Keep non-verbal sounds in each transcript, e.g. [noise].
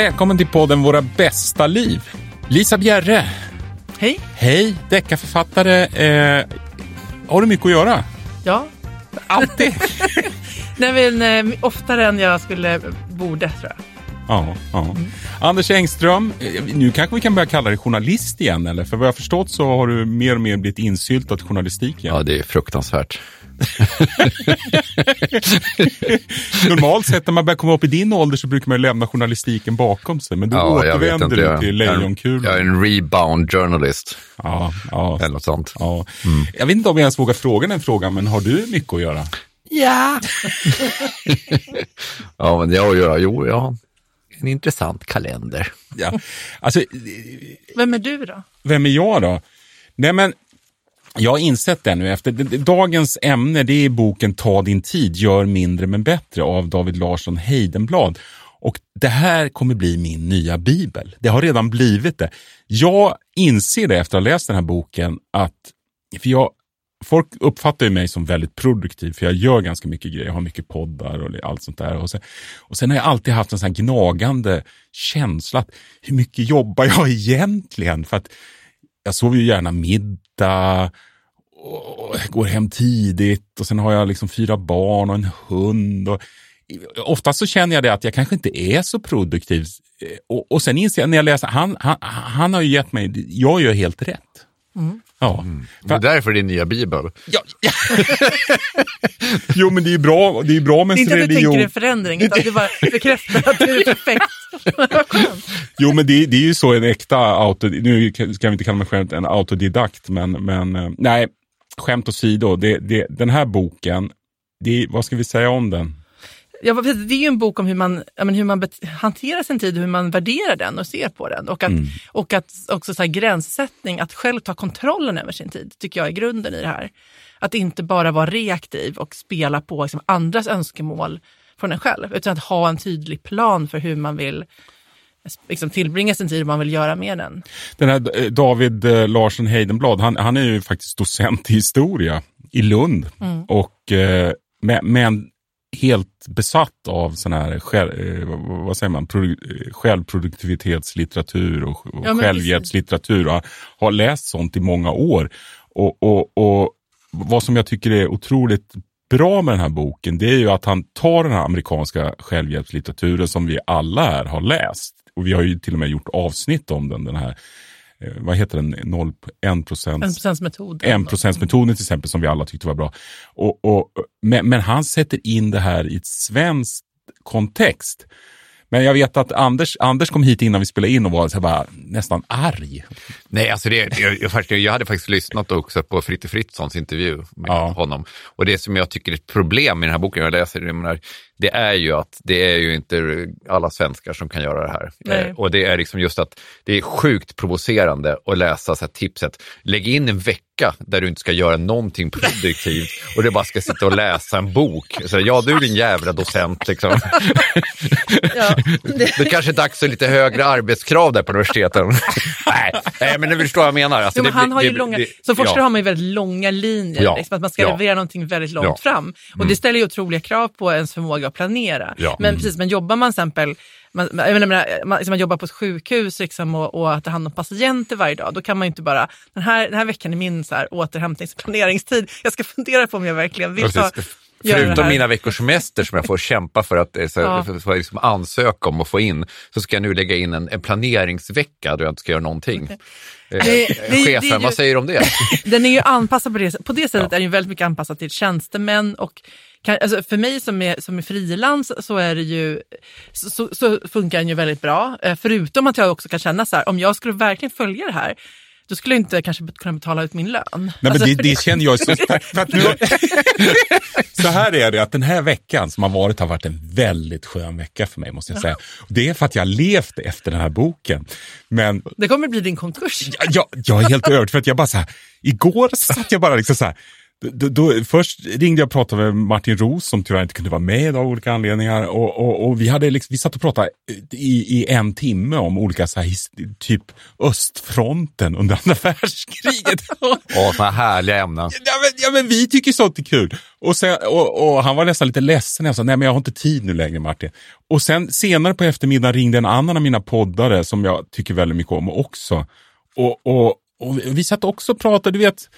Välkommen till podden Våra bästa liv. Lisa Bjerre. Hej. Hej, deckarförfattare. Eh, har du mycket att göra? Ja. Alltid? [laughs] Nej, men, eh, oftare än jag skulle borde, tror jag. Ja, ja. Mm. Anders Engström, eh, nu kanske vi kan börja kalla dig journalist igen, eller? För vad jag har förstått så har du mer och mer blivit insyltad journalistik igen. Ja, det är fruktansvärt. [laughs] Normalt sett när man börjar komma upp i din ålder så brukar man lämna journalistiken bakom sig. Men du ja, återvänder du till lejonkulan. Jag är en rebound journalist. Ja, ja. Eller något sånt. Ja. Mm. Jag vet inte om jag ens vågar fråga den frågan, men har du mycket att göra? Ja. [laughs] ja, men jag gör, jo, jag har en intressant kalender. Ja. Alltså, vem är du då? Vem är jag då? Nej, men jag har insett det nu efter dagens ämne, det är boken Ta din tid, gör mindre men bättre av David Larsson Heidenblad. Och det här kommer bli min nya bibel. Det har redan blivit det. Jag inser det efter att ha läst den här boken att, för jag, folk uppfattar ju mig som väldigt produktiv för jag gör ganska mycket grejer. Jag har mycket poddar och allt sånt där. Och sen, och sen har jag alltid haft en sån här gnagande känsla att hur mycket jobbar jag [laughs] egentligen? För att jag sover ju gärna middag, och går hem tidigt och sen har jag liksom fyra barn och en hund. Och, oftast så känner jag det att jag kanske inte är så produktiv. Eh, och, och sen inser jag när jag läser, han, han, han har ju gett mig, jag gör helt rätt. Mm. Ja. Mm. Det är därför din nya bibel. Ja. [laughs] jo, men det är bra, det är bra med religion. Det är inte att du tänker en förändring, utan du bara bekräftar att du är perfekt. [laughs] jo, men det, det, är ju så en äkta auto, nu ska vi inte kalla mig själv en autodidakt, men, men eh, nej, skämt åsido, det, det, den här boken, det, vad ska vi säga om den? Ja, det är ju en bok om hur man, men, hur man hanterar sin tid, hur man värderar den och ser på den. Och att, mm. och att också så här, gränssättning, att själv ta kontrollen över sin tid, tycker jag är grunden i det här. Att inte bara vara reaktiv och spela på liksom, andras önskemål från en själv, utan att ha en tydlig plan för hur man vill liksom tillbringa sin tid och man vill göra med den. Den här eh, David eh, Larsson Heidenblad, han, han är ju faktiskt docent i historia i Lund. Mm. Och, eh, men helt besatt av sån här själv, vad säger man, självproduktivitetslitteratur och, och ja, självhjälpslitteratur. Och har läst sånt i många år. Och, och, och vad som jag tycker är otroligt bra med den här boken, det är ju att han tar den här amerikanska självhjälpslitteraturen som vi alla här har läst. Och vi har ju till och med gjort avsnitt om den, den här eh, vad heter den, 0, 1 procent. En procentsmetoden till exempel som vi alla tyckte var bra. Och, och, men, men han sätter in det här i ett svenskt kontext. Men jag vet att Anders, Anders kom hit innan vi spelade in och var så bara, nästan arg. Nej, alltså det, jag, jag hade faktiskt lyssnat också på Fritte Fritzons intervju med ja. honom. Och det som jag tycker är ett problem i den här boken, jag läser det, det är ju att det är ju inte alla svenskar som kan göra det här. Eh, och det är liksom just att det är sjukt provocerande att läsa så här tipset. Lägg in en vecka där du inte ska göra någonting produktivt [laughs] och du bara ska sitta och läsa en bok. Så, ja, du är din jävla docent. Liksom. [laughs] Ja, det... det kanske är dags för lite högre arbetskrav där på universiteten. [laughs] nej, nej, men du förstår vad jag menar. Alltså, jo, men han har ju det, långa, det, som forskare ja. har man ju väldigt långa linjer, ja. liksom, att man ska ja. leverera någonting väldigt långt fram. Och mm. det ställer ju otroliga krav på ens förmåga att planera. Ja. Men mm. precis, men jobbar man exempel man, jag menar, man, liksom, man jobbar på ett sjukhus liksom, och, och tar hand om patienter varje dag, då kan man ju inte bara, den här, den här veckan är min så här, återhämtningsplaneringstid, jag ska fundera på om jag verkligen vill ta Förutom mina veckors semester som jag får kämpa för att eh, så, ja. för, liksom ansöka om att få in, så ska jag nu lägga in en, en planeringsvecka då jag inte ska göra någonting. Okay. Eh, det, det, Chefen, det, vad säger du om det? [laughs] Den är ju anpassad på det På det sättet ja. är den väldigt mycket anpassad till tjänstemän och kan, alltså för mig som är, som är frilans så, är det ju, så, så, funkar den ju väldigt bra. Eh, förutom att jag också kan känna så här, om jag skulle verkligen följa det här, då skulle jag inte kanske kunna betala ut min lön. Nej, men alltså, det, det, det känner jag. Så, [laughs] för att nu, så här är det, att den här veckan som har varit har varit en väldigt skön vecka för mig, måste jag säga. Det är för att jag levt efter den här boken. Men, det kommer bli din konkurs. Jag, jag, jag är helt övertygad, för att jag bara så här, igår satt jag bara liksom så här, då, då, först ringde jag och pratade med Martin Ros som tyvärr inte kunde vara med av olika anledningar. Och, och, och vi, hade liksom, vi satt och pratade i, i en timme om olika så här, typ östfronten under andra [laughs] världskriget. Åh, sådana härliga ämnen. Ja men, ja men vi tycker sånt är kul. Och, sen, och, och han var nästan lite ledsen. Jag sa, nej men jag har inte tid nu längre Martin. Och sen senare på eftermiddagen ringde en annan av mina poddare som jag tycker väldigt mycket om också. Och, och, och vi satt också och pratade, du vet,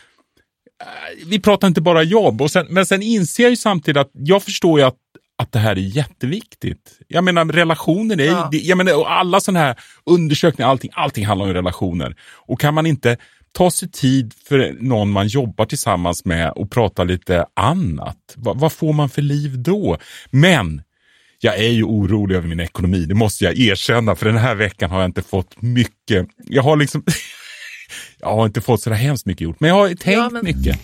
vi pratar inte bara jobb. Och sen, men sen inser jag ju samtidigt att jag förstår ju att, att det här är jätteviktigt. Jag menar relationer, är, ja. jag menar, alla sådana här undersökningar, allting, allting handlar om relationer. Och kan man inte ta sig tid för någon man jobbar tillsammans med och prata lite annat, vad, vad får man för liv då? Men jag är ju orolig över min ekonomi, det måste jag erkänna, för den här veckan har jag inte fått mycket. Jag har liksom [laughs] Jag har inte fått så hemskt mycket gjort, men jag har tänkt ja, men... mycket.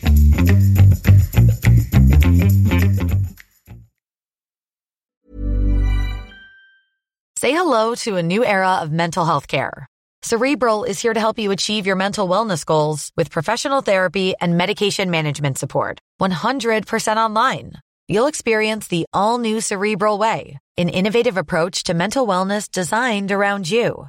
Say hello to a new era of mental health care. Cerebral is here to help you achieve your mental wellness goals with professional therapy and medication management support. 100% online. You'll experience the all new Cerebral Way, an innovative approach to mental wellness designed around you.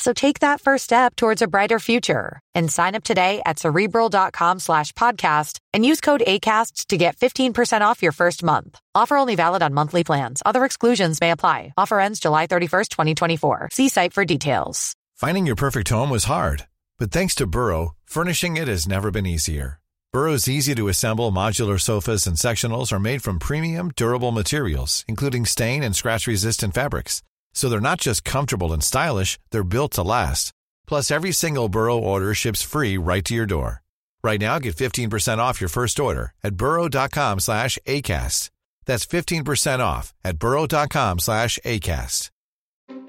So take that first step towards a brighter future and sign up today at cerebral.com slash podcast and use code ACasts to get 15% off your first month. Offer only valid on monthly plans. Other exclusions may apply. Offer ends July 31st, 2024. See site for details. Finding your perfect home was hard, but thanks to Burrow, furnishing it has never been easier. Burrow's easy to assemble modular sofas and sectionals are made from premium, durable materials, including stain and scratch resistant fabrics. So they're not just comfortable and stylish, they're built to last. Plus, every single Burrow order ships free right to your door. Right now, get 15% off your first order at burrow.com slash ACAST. That's 15% off at burrow.com slash ACAST.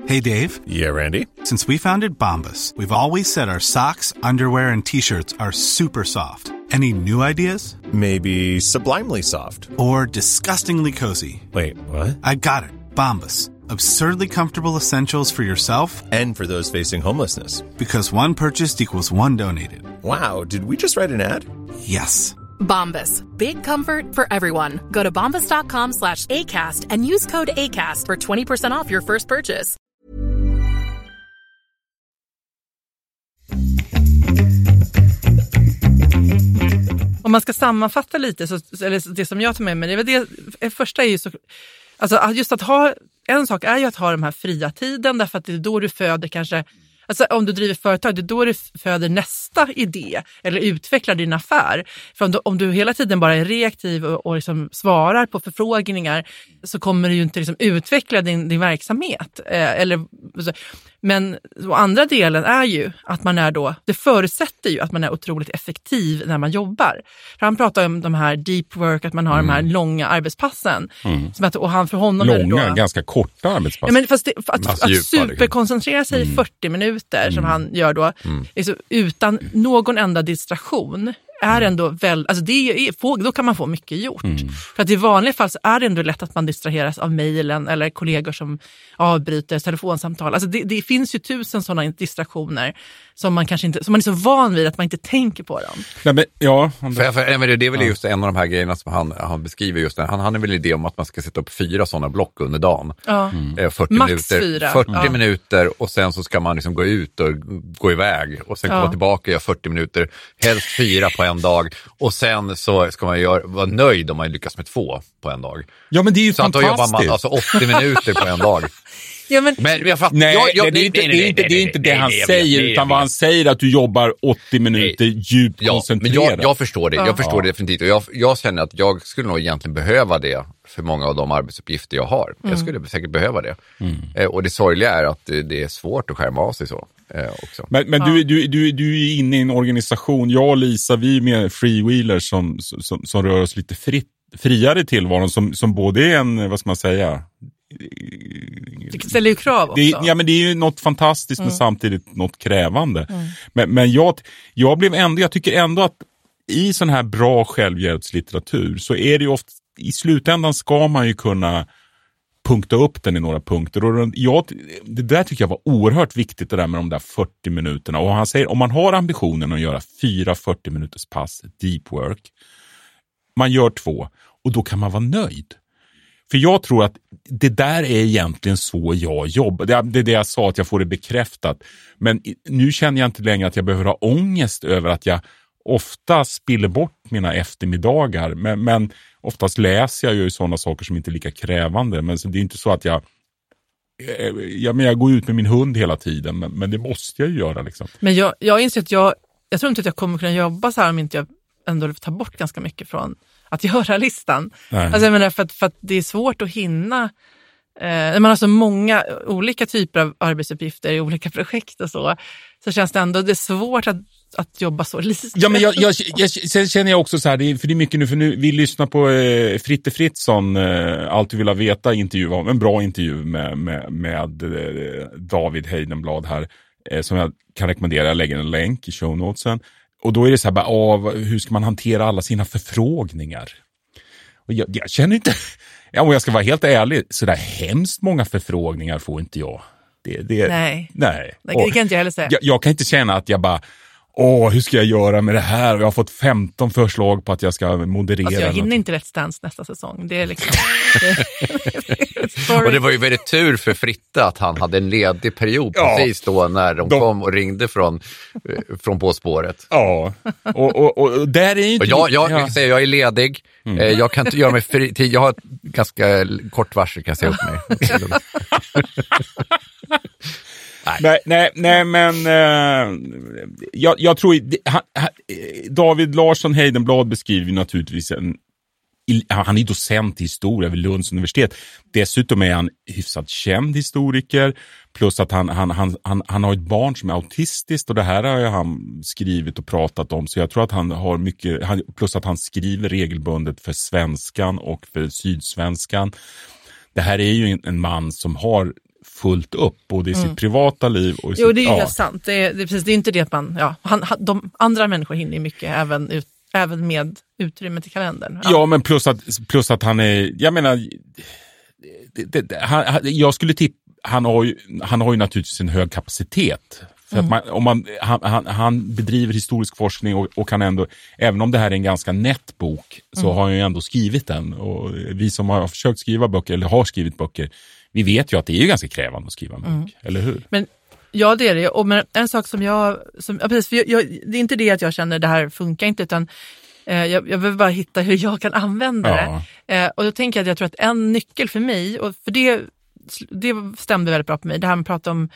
Hey, Dave. Yeah, Randy. Since we founded Bombus, we've always said our socks, underwear, and T-shirts are super soft. Any new ideas? Maybe sublimely soft. Or disgustingly cozy. Wait, what? I got it. Bombus Absurdly comfortable essentials for yourself and for those facing homelessness. Because one purchased equals one donated. Wow, did we just write an ad? Yes. Bombas. Big comfort for everyone. Go to bombas.com slash ACAST and use code ACAST for 20% off your first purchase. Om man ska sammanfatta lite, så, eller det som jag tar med mig, det, det, det första är ju så, alltså just att ha en sak är ju att ha den här fria tiden därför att det är då du föder kanske Alltså om du driver företag, det är då du föder nästa idé eller utvecklar din affär. För om du, om du hela tiden bara är reaktiv och, och liksom svarar på förfrågningar så kommer du ju inte liksom utveckla din, din verksamhet. Eh, eller, men andra delen är ju att man är då, det förutsätter ju att man är otroligt effektiv när man jobbar. För han pratar om de här deep work, att man har mm. de här mm. långa arbetspassen. Mm. Som att, och han för honom långa, då, ganska korta arbetspass. Ja, men fast det, att, att, att superkoncentrera sig mm. i 40 minuter som mm. han gör då, mm. liksom, utan någon enda distraktion är ändå väl, alltså det är, då kan man få mycket gjort. Mm. För att i vanliga fall så är det ändå lätt att man distraheras av mejlen eller kollegor som avbryter telefonsamtal. Alltså det, det finns ju tusen sådana distraktioner som man kanske inte, som man är så van vid att man inte tänker på dem. Ja, men, ja, för, för, det är väl just en av de här grejerna som han, han beskriver just, han hade väl idé om att man ska sätta upp fyra sådana block under dagen. Ja. Mm. 40 Max minuter, fyra. 40 ja. minuter och sen så ska man liksom gå ut och gå iväg och sen komma tillbaka och göra 40 minuter, helst fyra på en dag och sen så ska man göra, vara nöjd om man lyckas med två på en dag. Ja men det är ju så fantastiskt. Så då jobbar man alltså 80 minuter på en dag. [laughs] Ja, men, men jag fatt, nej, jag, jag, det, är inte, det, är inte, det är inte det han säger, utan vad han säger är att du jobbar 80 minuter djupt ja, koncentrerat. Men jag, jag förstår det, jag förstår det definitivt. Och jag, jag känner att jag skulle nog egentligen behöva det för många av de arbetsuppgifter jag har. Mm. Jag skulle säkert behöva det. Mm. Eh, och det sorgliga är att det, det, är svårt att skärma av sig så. Eh, också. Men, men ja. du, du, du, du är inne i en organisation, jag och Lisa, vi är med freewheelers som, som, som rör oss lite fritt friare tillvaron som, som både är en, vad ska man säga, Det ställer ju krav också. Det, ja, men det är ju något fantastiskt mm. men samtidigt något krävande. Mm. Men, men jag, jag, blev ändå, jag tycker ändå att i sån här bra självhjälpslitteratur så är det ju ofta, i slutändan ska man ju kunna punkta upp den i några punkter. Och jag, det där tycker jag var oerhört viktigt det där med de där 40 minuterna. Och han säger om man har ambitionen att göra fyra 40 minuters pass, deep work, man gör två och då kan man vara nöjd. För jag tror att det där är egentligen så jag jobbar. Det är det jag sa, att jag får det bekräftat. Men nu känner jag inte längre att jag behöver ha ångest över att jag ofta spiller bort mina eftermiddagar. Men, men oftast läser jag ju sådana saker som inte är lika krävande. Men det är inte så att jag eh, Ja, men jag går ut med min hund hela tiden, men, men det måste jag ju göra. Liksom. Men jag, jag inser att jag, jag tror inte att jag kommer kunna jobba så här om inte jag ändå tar bort ganska mycket från att göra-listan. Alltså jag menar för att, för att det är svårt att hinna Eh, man har så många olika typer av arbetsuppgifter i olika [laughs] projekt och så, så känns det ändå det är svårt att, att jobba så lite. Ja, men jag, jag, jag, sen känner jag också så här, för det är mycket nu, för nu, vi lyssnar på eh, Fritte Fritzson, eh, Allt du vill veta intervju, en bra intervju med, med, med eh, David Heidenblad här, eh, som jag kan rekommendera, jag lägger en länk i show notesen. Och då är det så här, bara, åh, hur ska man hantera alla sina förfrågningar? Och jag, jag känner inte, [laughs] ja, om jag ska vara helt ärlig, så där hemskt många förfrågningar får inte jag. Det, det, nej, nej. det kan inte jag heller säga. Jag, jag, kan inte känna att jag bara, åh, hur ska jag göra med det här? Jag har fått 15 förslag på att jag ska moderera. Alltså jag hinner inte Let's Dance nästa säsong. Det är liksom... och det var ju väldigt tur för Fritte att han hade en ledig period ja, precis då när de, de, kom och ringde från, eh, från På spåret. Ja, och, och, och där är inte... jag, jag, jag, säga, jag är ledig, mm. Eh, jag kan inte göra mig fri, jag har ett ganska kort varsel kan jag säga upp mig. [laughs] Nej, nej, nej men eh, jag, jag, tror, han, han, David Larsson Heidenblad beskriver naturligtvis en han är docent i historia vid Lunds universitet. Dessutom är han hyfsat känd historiker. Plus att han, han, han, han, han har ett barn som är autistiskt och det här har han skrivit och pratat om. Så jag tror att han har mycket, plus att han skriver regelbundet för Svenskan och för Sydsvenskan. Det här är ju en man som har fullt upp, både i mm. sitt privata liv och i Jo, sitt, det är ju ja. helt sant. Det är, det, är, precis, det är inte det att man, ja, han, de andra människor hinner mycket även, ut, även med utrymme till kalendern. Ja, ja men plus att, plus att han är, jag menar, det, det, han, jag skulle tippa, han har, ju, han har ju naturligtvis en hög kapacitet. För mm. att man, om man, han, han, han, bedriver historisk forskning och, och, kan ändå, även om det här är en ganska nätt bok, så mm. har han ju ändå skrivit den. Och vi som har försökt skriva böcker, eller har skrivit böcker, vi vet ju att det är ju ganska krävande att skriva en bok, mm. eller hur? Men, ja, det är det. Och, men en sak som jag... Som, ja, precis, jag, jag, det är inte det att jag känner det här funkar inte, utan eh, jag, jag behöver bara hitta hur jag kan använda ja. det. Eh, och då tänker jag att jag tror att en nyckel för mig, och för det, det stämde väldigt bra på mig, det här med att prata om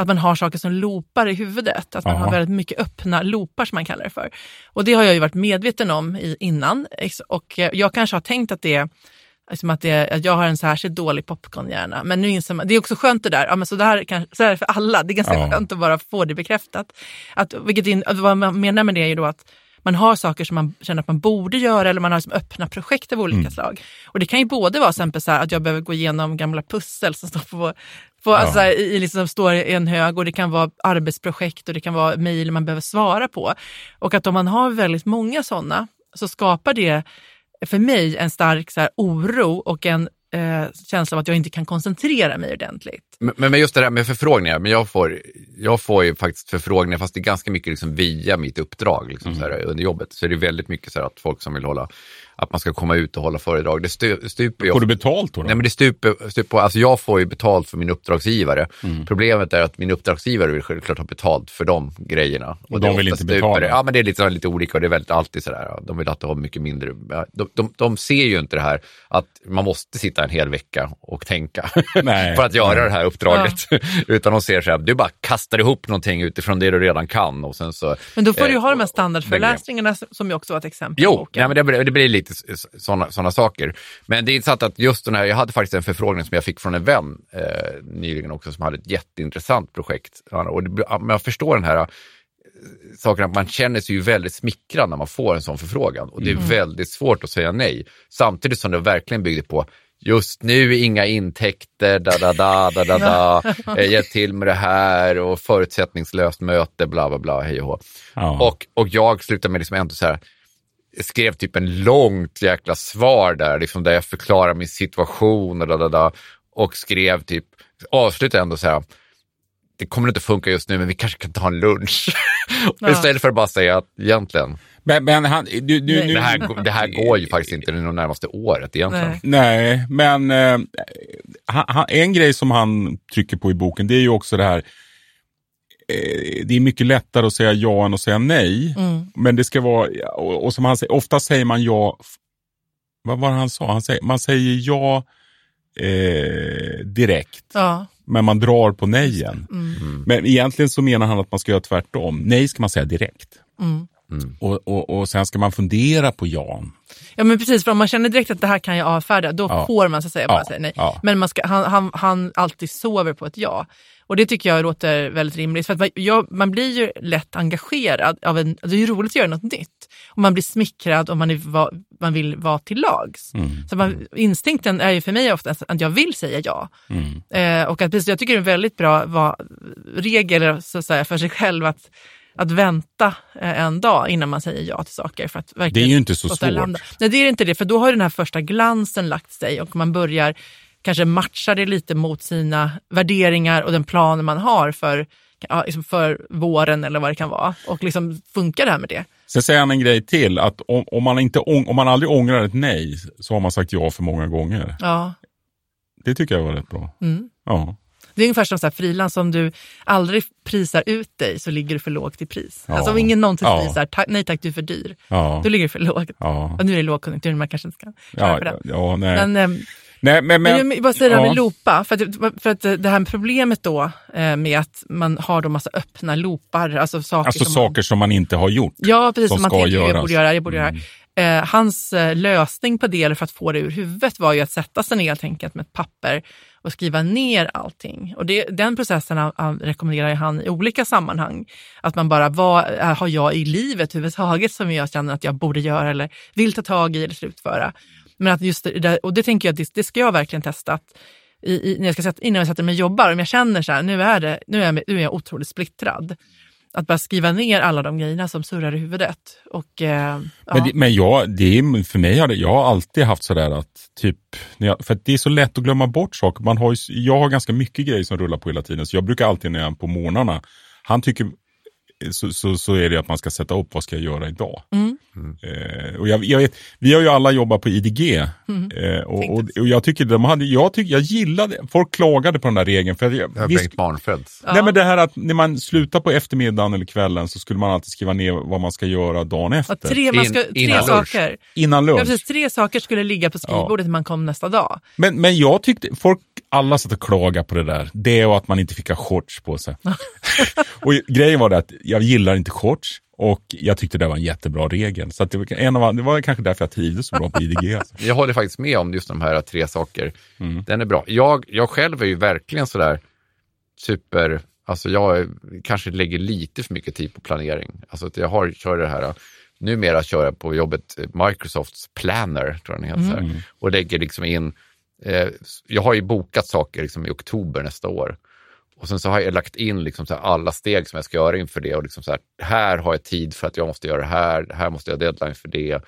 att man har saker som loopar i huvudet. Att man Aha. har väldigt mycket öppna loopar som man kallar det för. Och det har jag ju varit medveten om i, innan. Och eh, jag kanske har tänkt att det Liksom att, det, att jag har en särskilt dålig popcornhjärna. Men nu inser man, det är också skönt det där, ja, men så, där kan, så är det för alla. Det är ganska ja. skönt att bara få det bekräftat. Att, vilket in, att vad man menar med det är ju då att man har saker som man känner att man borde göra eller man har liksom öppna projekt av olika mm. slag. Och det kan ju både vara exempel så att jag behöver gå igenom gamla pussel som står på, på, ja. alltså, i, liksom, står i en hög och det kan vara arbetsprojekt och det kan vara mejl man behöver svara på. Och att om man har väldigt många sådana så skapar det för mig en stark så här, oro och en eh, känsla av att jag inte kan koncentrera mig ordentligt. Men, men just det där med förfrågningar, men jag får, jag får ju faktiskt förfrågningar fast det är ganska mycket liksom via mitt uppdrag liksom, mm. så här, under jobbet. Så det är väldigt mycket så här, att folk som vill hålla att man ska komma ut och hålla föredrag. Det stuper ju... Får du betalt då? då? Nej, men det stuper, stuper på, alltså jag får ju betalt för min uppdragsgivare. Mm. Problemet är att min uppdragsgivare vill självklart ha betalt för de grejerna. Och de vill inte betala? Ja, men det är lite, lite olika och det är väldigt alltid sådär. De vill att ha mycket mindre. De, de, de, ser ju inte det här att man måste sitta en hel vecka och tänka [laughs] för att göra det här uppdraget. Ja. [laughs] Utan de ser så här, du bara kastar ihop någonting utifrån det du redan kan. Och sen så, men då får eh, du ju ha de här standardföreläsningarna som ju också var ett exempel. Jo, nej, men det, det blir lite sådana såna saker. Men det är intressant att just den här, jag hade faktiskt en förfrågning som jag fick från en vän eh, nyligen också som hade ett jätteintressant projekt. Och det, jag förstår den här eh, saken att man känner sig ju väldigt smickrad när man får en sån förfrågan och det är mm. väldigt svårt att säga nej. Samtidigt som det verkligen byggde på just nu inga intäkter, da da da da da da, [laughs] eh, hjälp till med det här och förutsättningslöst möte, bla bla bla, hej och. Ja. Och, och jag slutade med liksom ändå så här, skrev typ en långt jäkla svar där, liksom där jag förklarar min situation och da da da. Och skrev typ, avslutade ändå så här, det kommer inte funka just nu, men vi kanske kan ta en lunch. [laughs] Ja. Istället för att bara säga att egentligen, Men, men han, du, du, nu, det här, det här går ju faktiskt inte det närmaste året egentligen. Nej. Nej, men eh, han, han, en grej som han trycker på i boken det är ju också det här det är mycket lättare att säga ja än att säga nej. Mm. Men det ska vara, och, och som han säger, ofta säger man ja, vad var det han sa? Han säger, man säger ja eh, direkt, Ja. men man drar på nejen. Mm. Men egentligen så menar han att man ska göra tvärtom. Nej ska man säga direkt. Mm. Och, och, och sen ska man fundera på ja. Ja men precis, för om man känner direkt att det här kan jag avfärda, då Ja. får man så att säga bara Ja, säga nej. ja. Men man ska, han, han, han alltid sover på ett ja. Och det tycker jag låter väldigt rimligt. För att man, jag, man blir ju lätt engagerad av en, det är ju roligt att göra något nytt. Och man blir smickrad och man, är, va- man vill vara till lags. Mm. Så man, instinkten är ju för mig ofta att jag vill säga ja. Mm. Eh, och att, precis, jag tycker det är en väldigt bra va, regel så att säga, för sig själv att, att vänta eh, en dag innan man säger ja till saker. För att verkligen Det är ju inte så svårt. landa. Nej, det är inte det, för då har den här första glansen lagt sig och man börjar kanske matcha det lite mot sina värderingar och den plan man har för, liksom för våren eller vad det kan vara. Och liksom funkar det här med det? Sen säger han en grej till, att om, om, man inte, om man aldrig ångrar ett nej så har man sagt ja för många gånger. Ja. Det tycker jag var rätt bra. Mm. Ja. Det är ungefär som så frilans, om du aldrig prisar ut dig så ligger du för lågt i pris. Ja. Alltså om ingen någonsin Ja. prisar, ta, nej tack du är för dyr, Ja. då ligger du för lågt. Ja. Och nu är det lågkonjunktur, man kanske inte ska köra Ja, den. ja, nej. Men, ehm, nej, men, Men, men, jag det här ja. med loopa, för att, för att det här problemet då eh, med att man har då massa öppna loopar, alltså saker Alltså som saker som man inte har gjort. Man, ja, precis, som som man tänker jag göras. Mm. borde göra, jag borde göra. Eh, hans eh, lösning på det, eller för att få det ur huvudet, var ju att sätta sig ner helt enkelt med ett papper och skriva ner allting. Och det, den processen han, han rekommenderar han i olika sammanhang. Att man bara, vad eh, har jag i livet överhuvudtaget som jag känner att jag borde göra eller vill ta tag i eller slutföra. Men att just det och det tänker jag, det, det ska jag verkligen testa. Att i, i, när jag ska sätta, innan jag sätter mig och jobbar, om jag känner så här, nu är, det, nu är, jag, nu är jag otroligt splittrad. Att bara skriva ner alla de grejerna som surrar i huvudet. Och, eh, ja. Men, det, men jag, det är, för mig har det, jag har alltid haft sådär att, typ, när jag, för att det är så lätt att glömma bort saker. Man har ju, jag har ganska mycket grejer som rullar på hela tiden, så jag brukar alltid när jag är på morgnarna, han tycker, så, så, så är det att man ska sätta upp vad ska jag göra idag. Mm. Eh, och jag, jag vet, vi har ju alla jobbat på IDG Mm. eh, och, och, och jag tycker de hade, jag, tyck, jag gillade, folk klagade på den där regeln. För att jag, visst, Bengt Barnfeldt. Nej men det här att när man slutar på eftermiddagen eller kvällen så skulle man alltid skriva ner vad man ska göra dagen efter. Ja, tre, man ska, In- tre innan lunch. saker. Innan lunch. Ja, precis, tre saker skulle ligga på skrivbordet när man kom nästa dag. Men, men jag tyckte, folk, alla satt och klagade på det där. Det och att man inte fick ha shorts på sig. [laughs] [laughs] och grejen var det att jag gillar inte shorts och jag tyckte det var en jättebra regel. Så att det, var en av, det var kanske därför jag trivdes så bra på IDG. Alltså. Jag håller faktiskt med om just de här tre saker. Mm. Den är bra. Jag, jag själv är ju verkligen sådär super, alltså jag är- kanske lägger lite för mycket tid på planering. Alltså att jag har, kör det här, numera kör jag på jobbet eh, Microsofts Planner, tror jag den heter, här, och lägger liksom in, eh, jag har ju bokat saker liksom i oktober nästa år. Och sen så har jag lagt in liksom så här alla steg som jag ska göra inför det. Och liksom så här, här har jag tid för att jag måste göra det här, här måste jag ha deadline för det.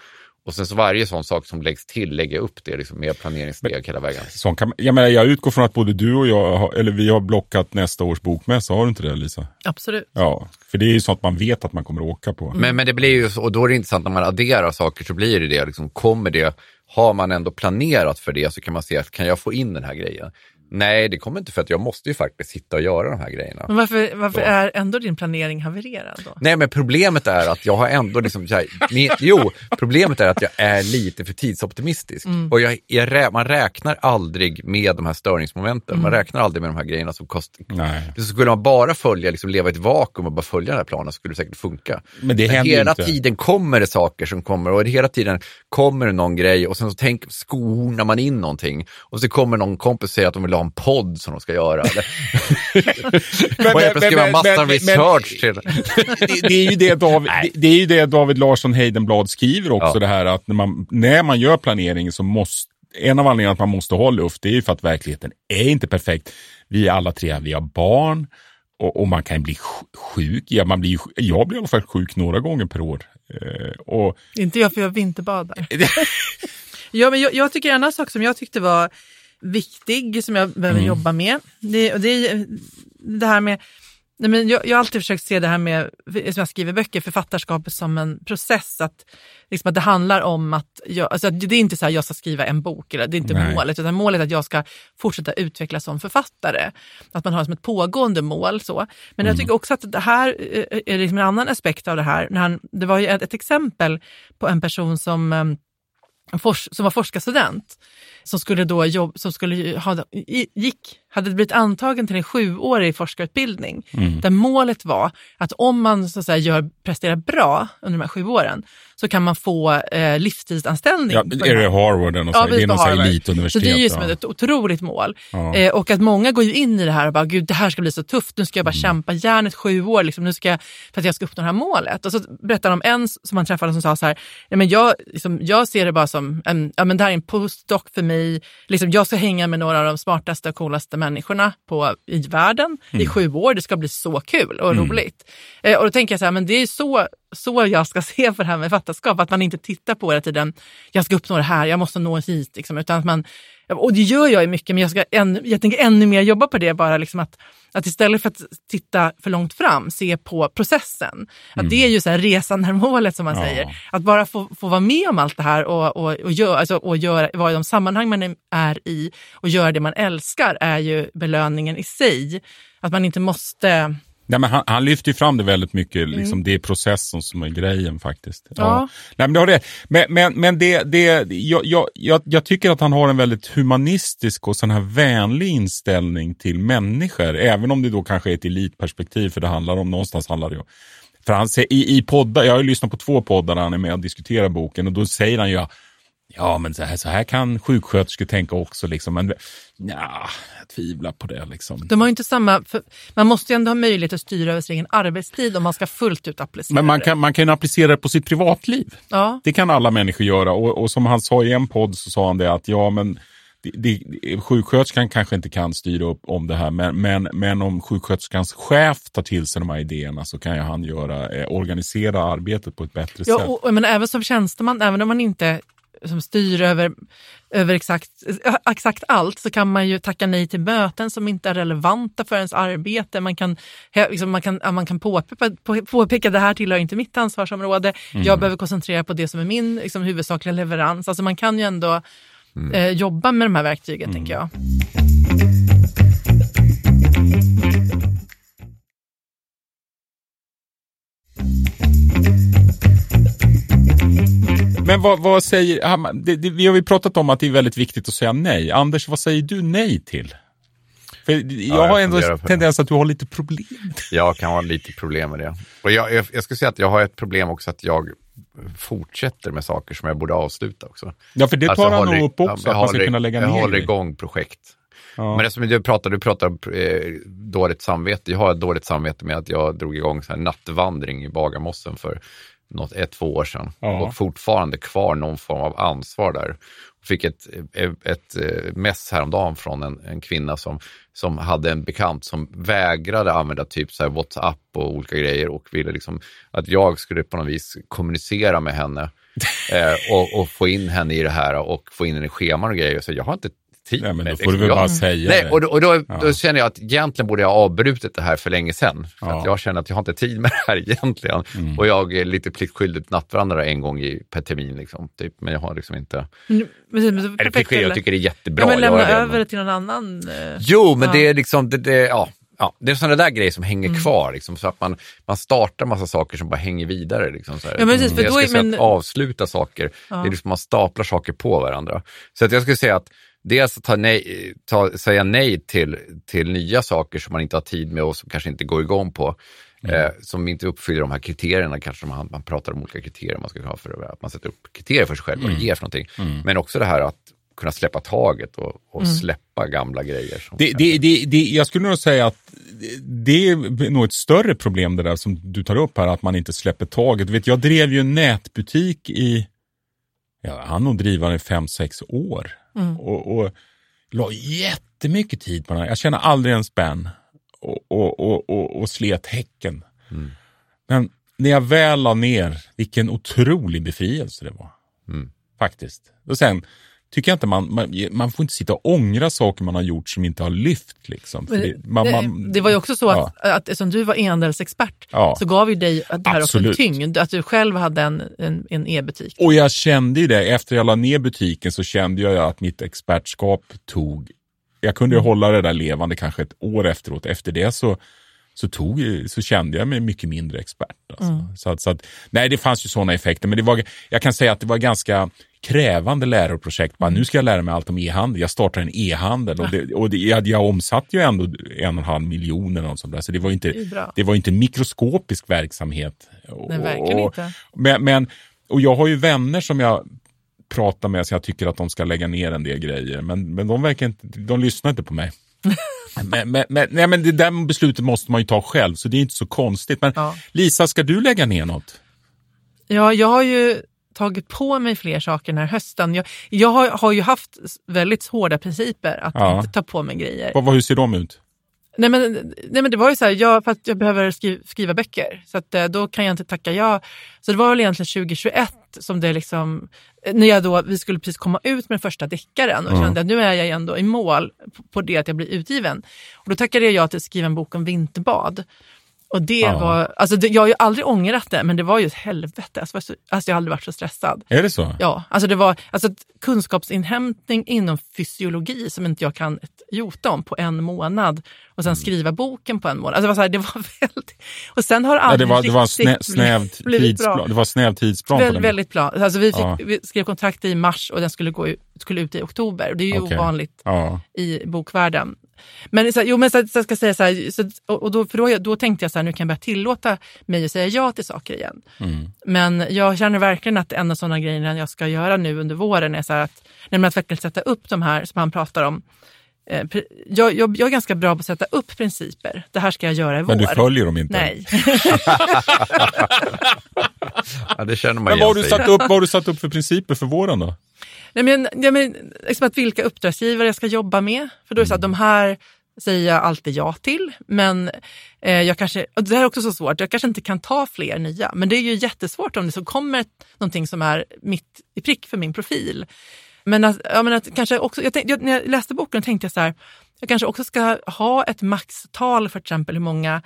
Och sen så varje sån sak som läggs till lägger jag upp det liksom med planeringssteg hela vägen. Sån kan, jag, menar, jag utgår från att både du och jag, har, eller vi har blockat nästa års bokmässa. Har du inte det Lisa? Absolut. Ja, för det är ju sånt man vet att man kommer att åka på. Men, men det blir ju så, och då är det intressant när man adderar saker så blir det det, liksom, kommer det, har man ändå planerat för det så kan man se att kan jag få in den här grejen? Nej, det kommer inte för att jag måste ju faktiskt sitta och göra de här grejerna. Men varför, varför Så. är ändå din planering havererad då? Nej, men problemet är att jag har ändå liksom, så här, ni, jo, problemet är att jag är lite för tidsoptimistisk. Och jag, jag, man räknar aldrig med de här störningsmomenten. Man räknar aldrig med de här grejerna som kostar. Nej. Så skulle man bara följa, liksom, leva i ett vakuum och bara följa den här planen så skulle det säkert funka. Men det händer ju hela inte. tiden kommer det saker som kommer och hela tiden kommer det någon grej och sen så tänk, skonar man in någonting och så kommer någon kompis och säger att de vill ha en podd som de ska göra. Eller, [laughs] och helt plötsligt skriva massa research till. det, det, är ju det, David, det, det är ju det David Larsson Heidenblad skriver också, Ja. det här att när man, när man gör planering så måste en av anledningarna att man måste ha luft, det är ju för att verkligheten är inte perfekt. Vi är alla tre, vi har barn och, och man kan bli sjuk. Ja, man blir, jag blir i alla fall sjuk några gånger per år. Eh, och... Inte jag, för jag vinterbadar. [laughs] ja, men jag, jag tycker en annan sak som jag tyckte var viktig, som jag behöver mm. jobba med, det, det är det här med Nej, men jag, jag har alltid försökt se det här med, som jag skriver böcker, författarskapet som en process. Att, liksom att det handlar om att, jag, alltså det är inte så att jag ska skriva en bok, eller det är inte Nej. målet, utan målet är att jag ska fortsätta utvecklas som författare. Att man har som ett pågående mål. Så. Men mm. jag tycker också att det här är liksom en annan aspekt av det här. När han, det var ju ett, ett exempel på en person som ehm, som var forskarstudent som skulle då jobb, som skulle ha, gick, hade blivit antagen till en sjuårig forskarutbildning mm. där målet var att om man så att säga, gör, presterar bra under de här sju åren så kan man få eh, livstidsanställning. Ja, är det Harvard? Och ja, det är något elituniversitet. Så det är ju som ett otroligt mål. Ja. Eh, och att många går ju in i det här och bara, gud det här ska bli så tufft, nu ska jag bara mm. kämpa järnet sju år liksom, nu ska jag, för att jag ska uppnå det här målet. Och så berättar de om en som man träffade som sa så här, ja, men jag, liksom, jag ser det bara som, en, ja men det här är en postdoc för mig, liksom, jag ska hänga med några av de smartaste och coolaste människorna på, i världen mm. i sju år, det ska bli så kul och mm. roligt. Eh, och då tänker jag så här, men det är så så jag ska [laughs] se på det här med författarskap. Att man inte tittar på hela tiden, jag ska uppnå det här, jag måste nå hit. Liksom, utan att man, och det gör jag ju mycket, men jag, ska än, jag tänker ännu mer jobba på det. bara liksom att, att istället för att titta för långt fram, se på processen. Att mm. Det är ju så här resan när målet som man ja. säger. Att bara få, få vara med om allt det här och, och, och, gör, alltså, och gör, vara i de sammanhang man är i och göra det man älskar är ju belöningen i sig. Att man inte måste Nej, men han, han lyfter ju fram det väldigt mycket, mm. liksom, det är processen som är grejen faktiskt. Ja. ja. Nej, men det har det. Men, men, men det, det, jag, jag, jag, tycker att han har en väldigt humanistisk och sån här vänlig inställning till människor, även om det då kanske är ett elitperspektiv, för det handlar om, någonstans handlar det om för han i, i poddar, jag har lyssnat på två poddar där han är med och diskuterar boken och då säger han ju Ja, men så här, så här kan sjuksköterskor tänka också. Liksom. Men ja, jag tvivlar på det. Liksom. De har inte samma, man måste ju ändå ha möjlighet att styra över sin egen arbetstid om man ska fullt ut applicera Men man kan, man kan applicera det på sitt privatliv. Ja. Det kan alla människor göra. Och, och som han sa i en podd så sa han det att ja, men det, det, sjuksköterskan kanske inte kan styra upp om det här, men, men, men om sjuksköterskans chef tar till sig de här idéerna så kan ju han göra, eh, organisera arbetet på ett bättre ja, sätt. Och, men även som tjänsteman, även om man inte som styr över, över exakt, exakt allt så kan man ju tacka nej till möten som inte är relevanta för ens arbete. Man kan, liksom, man kan, man kan påpeka, påpeka det här tillhör inte mitt ansvarsområde. Mm. Jag behöver koncentrera på det som är min liksom, huvudsakliga leverans. Alltså man kan ju ändå mm. eh, jobba med de här verktygen, mm. tänker jag. Men vad, vad säger, det, det, vi har ju pratat om att det är väldigt viktigt att säga nej. Anders, vad säger du nej till? För jag, ja, jag har ändå tendens att du har lite problem. [laughs] Jag kan ha lite problem med det. Och jag, jag, jag ska säga att jag har ett problem också att jag fortsätter med saker som jag borde avsluta också. Ja, för det tar alltså, han nog upp också, att man ska kunna lägga ner Jag håller igång projekt. Ja. Men det som du pratar, du pratar om eh, dåligt samvete. Jag har ett dåligt samvete med att jag drog igång så här nattvandring i Bagarmossen för något, ett, två år sedan ja. och fortfarande kvar någon form av ansvar där. Fick ett, ett, ett mess häromdagen från en, en kvinna som, som hade en bekant som vägrade använda typ så WhatsApp och olika grejer och ville liksom att jag skulle på något vis kommunicera med henne [laughs] eh, och, och, få in henne i det här och få in henne i scheman och grejer. Så jag har inte tid. Nej, men då får du väl bara säga Nej, och då, och då, ja. då, känner jag att egentligen borde jag ha avbrutit det här för länge sedan. För ja. att jag känner att jag har inte tid med det här [laughs] egentligen. Mm. Och jag är lite pliktskyldig nattvandrare en gång i, per termin. Liksom, typ. Men jag har liksom inte... Men, men, men, pliktskyldig, jag tycker det är jättebra. Ja, men lämna över det till någon annan. Eh, jo, men ja. det är liksom, det, det, ja. Ja, det är sådana där grejer som hänger mm. kvar, liksom, så att man, man startar massa saker som bara hänger vidare. Liksom, så här. Ja, precis, för jag skulle säga men... att avsluta saker, ja. det är liksom man staplar saker på varandra. Så att jag skulle säga att dels att ta nej, ta, säga nej till, till nya saker som man inte har tid med och som kanske inte går igång på. Mm. Eh, som inte uppfyller de här kriterierna, kanske man, man pratar om olika kriterier man ska ha för att man sätter upp kriterier för sig själv, vad mm. det ger för någonting. Mm. Men också det här att kunna släppa taget och, och mm. släppa gamla grejer. Det, det, det, det, jag skulle nog säga att det är nog ett större problem det där som du tar upp här, att man inte släpper taget. vet, jag drev ju en nätbutik i, ja, han nog driva den i fem, sex år. Mm. Och, och la jättemycket tid på den här. Jag känner aldrig en spänn och, och, och, och, och slet häcken. Mm. Men när jag väl la ner, vilken otrolig befrielse det var. Mm. Faktiskt. Och sen tycker jag inte man, man, man får inte sitta och ångra saker man har gjort som inte har lyft. Liksom. Det, man, man, det var ju också så att, ja. att eftersom du var endelsexpert Ja. så gav ju dig det här också en Absolut. tyngd. Att du själv hade en, en, en e-butik. Och jag kände ju det, efter jag la ner butiken så kände jag att mitt expertskap tog, jag kunde ju Mm. hålla det där levande kanske ett år efteråt. Efter det så, så, tog, så kände jag mig mycket mindre expert. Alltså. Mm. Så att, så att, nej, det fanns ju sådana effekter, men det var, jag kan säga att det var ganska krävande läroprojekt. Bara, nu ska jag lära mig allt om e-handel. Jag startar en e-handel och, det, och det, jag, jag omsatte ju ändå en och en halv miljon eller något sånt där. Så det var ju inte, Det var inte en mikroskopisk verksamhet. Nej, verkligen och, inte. Men, men, och jag har ju vänner som jag pratar med så jag tycker att de ska lägga ner en del grejer. Men, men de, verkar inte, de lyssnar inte på mig. [laughs] men, men, men, nej, men det där beslutet måste man ju ta själv, så det är inte så konstigt. Men Ja. Lisa, ska du lägga ner något? Ja, jag har ju tagit på mig fler saker den här hösten. Jag, jag har, har ju haft väldigt hårda principer att Ja. inte ta på mig grejer. Vad, hur ser de ut? Nej men, nej men det var ju så här, jag, för att jag behöver skriva, skriva böcker. Så att, eh, då kan jag inte tacka ja. Så det var väl egentligen 2021 som det liksom, eh, när jag då, vi skulle precis komma ut med den första deckaren och kände att nu är jag ändå i mål på, på det att jag blir utgiven. Och då tackade jag ja till att skriva en bok om vinterbad. Och det Ja. var, alltså det, jag har ju aldrig ångrat det, men det var ju ett helvete. Alltså, alltså jag har aldrig varit så stressad. Är det så? Ja, alltså det var alltså kunskapsinhämtning inom fysiologi som inte jag kan ett jota om på en månad och Mm. sen skriva boken på en månad. Alltså det var, så här, det var [laughs] väldigt... Och sen har det Ja, aldrig det var, det var snäv, [laughs] tidsplan, det var snäv tidsplan på Väl, väldigt bra. Alltså vi, fick, Ja. vi skrev kontrakt i mars och den skulle, gå ut, skulle ut i oktober. Och det är ju Okej. ovanligt Ja. i bokvärlden. Men, så, jo, men så, så jag ska säga så här, så, och då, för då, då tänkte jag så här, nu kan jag börja tillåta mig att säga ja till saker igen. Mm. Men jag känner verkligen att en av sådana grejer jag ska göra nu under våren är så att, nämligen att verkligen sätta upp de här som han pratar om. Eh, Jag, jag, jag är ganska bra på att sätta upp principer. Det här ska jag göra i Men vår. du följer dem inte? Nej. [laughs] [laughs] [laughs] Ja, det känner man Men vad har, du satt upp, vad har du satt upp för principer för våren då? Nej, men, ja, men, liksom att vilka uppdragsgivare jag ska jobba med. För då är det så att de här säger jag alltid ja till. Men eh, jag kanske, och det här är också så svårt, jag kanske inte kan ta fler nya. Men det är ju jättesvårt om det så kommer ett, någonting som är mitt i prick för min profil. Men att, ja, men att kanske också, jag tänkte, jag, när jag läste boken tänkte jag så här, jag kanske också ska ha ett maxtal för till exempel hur många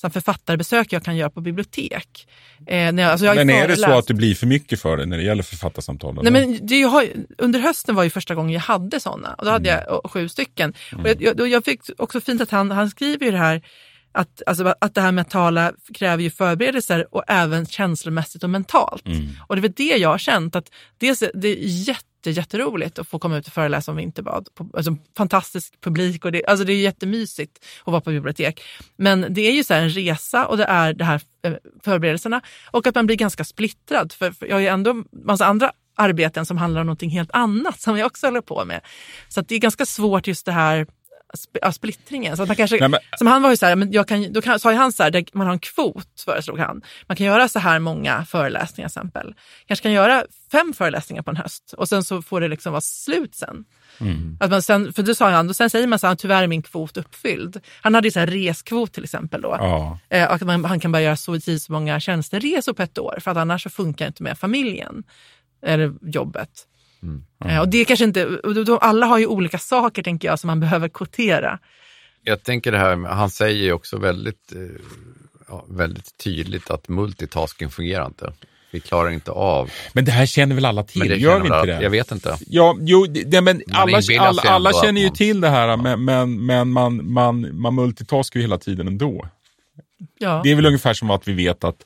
som författarbesök jag kan göra på bibliotek. Eh, när jag, alltså jag Men är det så att det blir för mycket för dig när det gäller författarsamtal? Nej, men det, jag har, under hösten var ju första gången jag hade sådana och då hade Mm. jag sju stycken. Och jag, jag, fick också fint att han, han skriver ju det här att, alltså, att det här med att tala kräver ju förberedelser och även känslomässigt och mentalt. Mm. Och det är väl det jag har känt att dels, det är jätte, jätteroligt att få komma ut och föreläsa om vinterbad. Alltså, fantastisk publik och det, alltså, det är jättemysigt att vara på bibliotek. Men det är ju så här en resa och det är det här eh, förberedelserna och att man blir ganska splittrad. För, för jag har ju ändå massa andra arbeten som handlar om någonting helt annat som jag också håller på med. Så att det är ganska svårt just det här splittringen. Så att man kanske, Nej, men- Som han var ju så här, men jag kan, då kan, sa ju han så här, man har en kvot föreslog han. Man kan göra så här många föreläsningar till exempel. Kanske kan göra fem föreläsningar på en höst och sen så får det liksom vara slut sen. Att man sen, för då sa han, och sen säger man så här, tyvärr är min kvot uppfylld. Han hade ju så här reskvot till exempel då. Ja. Eh, att man, han kan bara göra så, så många tjänsteresor på ett år för att annars så funkar inte med familjen eller jobbet. Eh, och det kanske inte, alla har ju olika saker tänker jag som man behöver kvotera. Jag tänker det här, han säger ju också väldigt, eh, ja, väldigt tydligt att multitasking fungerar inte. Vi klarar inte av. Men det här känner väl alla till? Men det Gör vi inte alla- det? Jag vet inte. Ja, jo, det, men alla, alla, alla känner ju till det här, men, men, men man, man, man multitaskar ju hela tiden ändå. Ja. Det är väl ungefär som att vi vet att,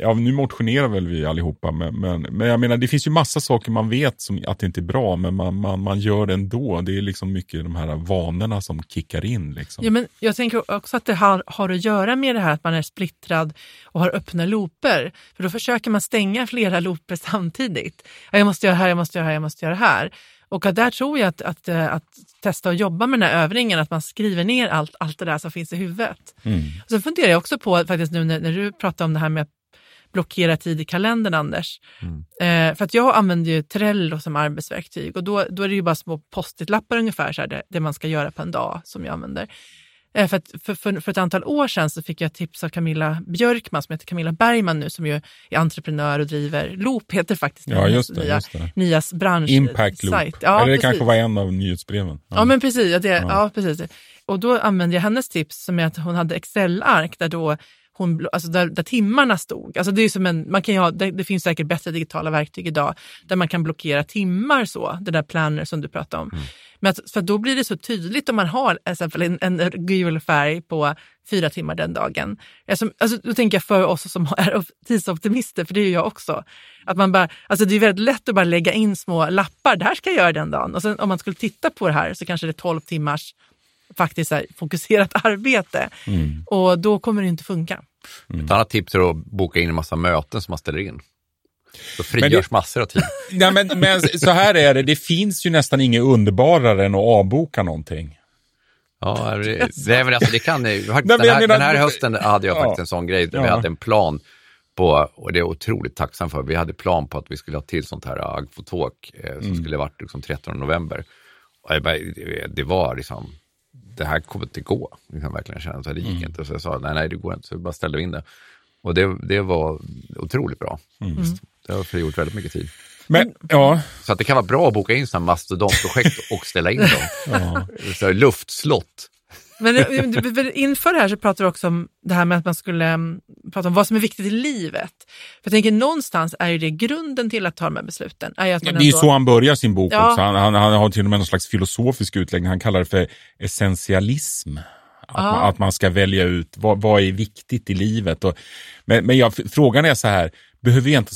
ja nu motionerar väl vi allihopa, men, men, men jag menar det finns ju massa saker man vet som att det inte är bra, men man, man, man gör det ändå. Det är liksom mycket de här vanorna som kickar in. Liksom. Ja, men jag tänker också att det har, har att göra med det här att man är splittrad och har öppna looper. För då försöker man stänga flera looper samtidigt. Ja, jag måste göra här, jag måste göra här, jag måste göra här. Och att där tror jag att, att, eh, att testa att jobba med den här övningen, att man skriver ner allt, allt det där som finns i huvudet. Mm. Och sen funderar jag också på, faktiskt nu när, när du pratar om det här med blockera tid i kalendern, Anders. Eh, för att jag använder ju Trello som arbetsverktyg och då, då är det ju bara små post-it-lappar ungefär, så här, det, det man ska göra på en dag som jag använder. Eh, För, att, för, för, för ett antal år sedan så fick jag tips av Camilla Björkman som heter Camilla Bergman nu som ju är entreprenör och driver Loop heter faktiskt Ja, just det, nya, just det. Nias bransch Impact Loop. sajt. Ja, Eller det precis. kanske var en av nyhetsbreven. Ja, men precis. Ja, det, ja. precis. Och då använde jag hennes tips som är att hon hade Excel-ark där då hon, alltså där, där timmarna stod. Alltså det, är som en, man kan ha, det, det finns säkert bättre digitala verktyg idag där man kan blockera timmar så, det där planner som du pratade om. Men att, för då blir det så tydligt om man har exempel en, en gul färg på fyra timmar den dagen. Alltså, alltså, då tänker jag för oss som är tidsoptimister, för det är ju jag också. Att man bara, alltså det är väldigt lätt att bara lägga in små lappar, det här ska jag göra den dagen. Och sen om man skulle titta på det här så kanske det är 12 timmars faktiskt här, fokuserat [laughs] arbete. Och då kommer det inte funka. Ett annat tips är att boka in en massa möten som man ställer in. Då frigörs det- massor av tid. [laughs] Nej, men, men så här är det, det finns ju nästan inget underbarare än att avboka någonting. Ja, det, men alltså, det kan, det- den, här, menar- den här hösten hade jag Ja. faktiskt en sån grej. Där Vi hade en plan på, och det är jag otroligt tacksam för, vi hade plan på att vi skulle ha till sånt här Agfotalk eh, som Mm. skulle varit liksom 13 november. Det, det var liksom, det här kommer inte gå. Liksom, verkligen känna, så det gick Mm. inte. Så jag sa, nej, nej, det går inte. Så vi bara ställde in det. Och det, det var otroligt bra. Mm. Det har frigjort väldigt mycket tid. Men ja, Så att det kan vara bra att boka in sådana mastodontprojekt och ställa in dem. [laughs] Så här, luftslott. Men eh, inför det här så pratar du också om det här med att man skulle mm, prata om vad som är viktigt i livet. För jag tänker någonstans är ju det grunden till att ta de här besluten. Är ju att det är ju ändå- så han börjar sin bok Ja. också. Han, han, han har till och med någon slags filosofisk utläggning. Han kallar det för essentialism. Att, man, att man ska välja ut vad, vad är viktigt i livet. Och, men men jag, frågan är så här, behöver vi inte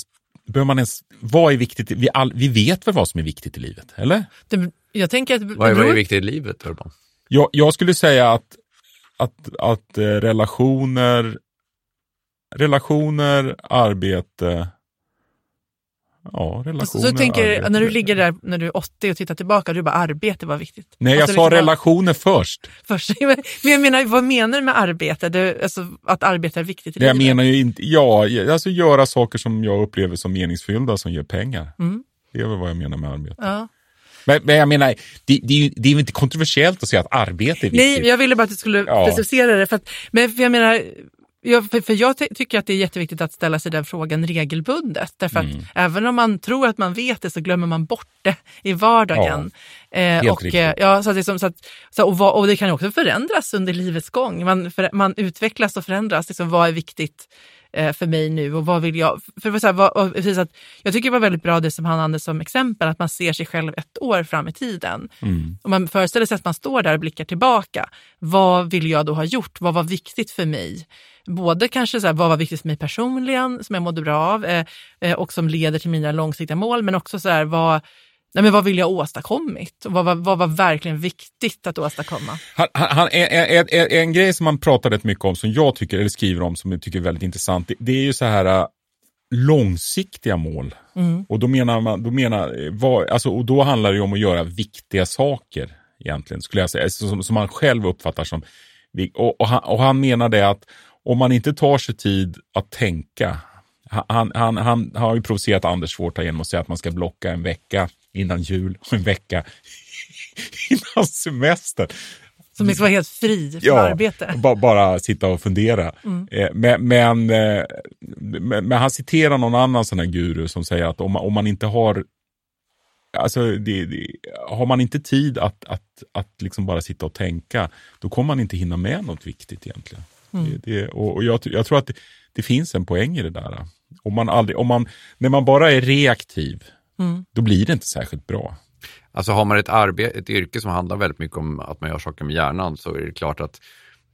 Behöver man ens, vad är viktigt? Vi, all, vi vet väl vad som är viktigt i livet, eller? det, jag tänker att Vad är, vad är viktigt i livet, Urban? Jag, jag skulle säga att, att, att eh, relationer, relationer, arbete, ja, relationer, Så, så jag tänker, arbete. när du ligger där när du är 80 och tittar tillbaka, du bara arbete var viktigt. Nej, jag Alltså, sa liksom, relationer först. Först, [laughs] men jag menar, vad menar du med arbete? Det, alltså, att arbete är viktigt i Det jag livet? menar ju inte, ja, alltså göra saker som jag upplever som meningsfyllda som ger pengar. Det är väl vad jag menar med arbete. Mm. Ja. Men, men jag menar, det, det, är ju, det är ju inte kontroversiellt att säga att arbete är viktigt. Nej, jag ville bara att du skulle Ja. specificera det. För att, men för jag menar, jag, för, för jag ty- tycker att det är jätteviktigt att ställa sig den frågan regelbundet. Därför att Mm. även om man tror att man vet det så glömmer man bort det i vardagen. eh, och, riktigt. eh, ja, så att det, som, så att, så, och, vad, och det kan också förändras under livets gång. Man, för, man utvecklas och förändras. Liksom, vad är viktigt för mig nu och vad vill jag? För, så här, vad, och, precis att, jag tycker det var väldigt bra det som han hade som exempel, att man ser sig själv ett år fram i tiden. Om man föreställer sig att man står där och blickar tillbaka. Vad vill jag då ha gjort? Vad var viktigt för mig? Både kanske så här, vad var viktigt för mig personligen, som jag mådde bra av eh, eh, och som leder till mina långsiktiga mål, men också så här, vad, nej, men vad vill jag åstadkommit? Och vad, var- vad var verkligen viktigt att åstadkomma? Han, han, en, en, en grej som han pratar rätt mycket om, som jag tycker, eller skriver om, som jag tycker är väldigt intressant, det, det är ju så här äh, långsiktiga mål. Och då menar man, då menar, vad, alltså, och då handlar det ju om att göra viktiga saker egentligen, skulle jag säga, som, som man själv uppfattar som, och, och, han, och han menar det att om man inte tar sig tid att tänka, han, han, han, han har ju provocerat Anders Svårt genom att säga att man ska blocka en vecka innan jul och en vecka [laughs] innan semester. Som liksom var helt fri från arbete. Ba, bara sitta och fundera. Eh, men, men, eh, men, men han citerar någon annan sån här guru som säger att om, man- om man inte har Alltså, det, det, har man inte tid att, att, att liksom bara sitta och tänka, då kommer man inte hinna med något viktigt egentligen. Det, det, och och jag, jag tror att det, det finns en poäng i det där. Om man aldrig, om man, när man bara är reaktiv, då blir det inte särskilt bra. Alltså har man ett, arbete, ett yrke som handlar väldigt mycket om att man gör saker med hjärnan så är det klart att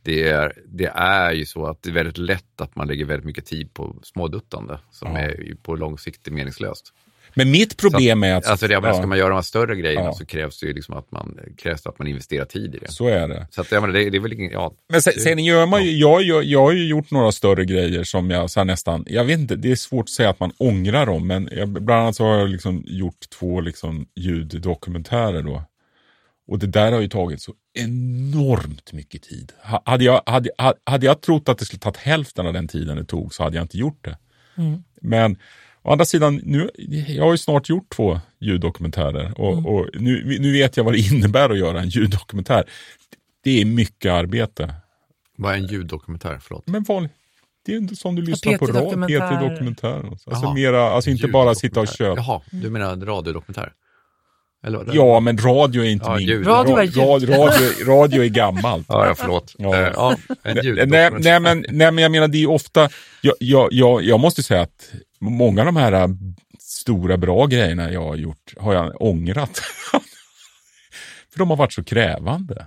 det är, det är ju så att det är väldigt lätt att man lägger väldigt mycket tid på småduttande som är ju på lång sikt meningslöst. Men mitt problem är att... Alltså det, ja, ska man göra de här större grejerna Ja. så krävs det ju liksom att man, krävs att man investerar tid i det. så är det. Så att, jag menar, det, det är väl ingen, ja, Men sen, sen gör man ju, jag, jag, jag har ju gjort några större grejer som jag så här nästan, jag vet inte, det är svårt att säga att man ångrar dem, men jag, bland annat så har jag liksom gjort två liksom ljuddokumentärer då. Och det där har ju tagit så enormt mycket tid. Ha- Hade jag, hade, ha- hade jag trott att det skulle tagit hälften av den tiden det tog så hade jag inte gjort det. Mm. Men å andra sidan, nu, jag har ju snart gjort två ljuddokumentärer och, Mm. och nu, nu vet jag vad det [laughs] innebär att göra en ljuddokumentär. Det är mycket arbete. Vad är en ljuddokumentär? Förlåt. Men vanlig, det är som du lyssnar på P3 radio, dokumentär. P3 Dokumentär. Alltså, Jaha. mera, alltså inte bara sitta och köpa. Jaha, du menar radiodokumentär? Eller? Ja, men radio är inte Ja, min. ljud. Radio är Ra- radio, radio, radio är gammalt. [laughs] Ja, ja förlåt. Ja. Eh, ja, en Nej, nej, men, nej, men jag menar det är ofta, jag, jag, jag, jag måste säga att många av de här äh, stora bra grejerna jag har gjort har jag ångrat. [laughs] För de har varit så krävande.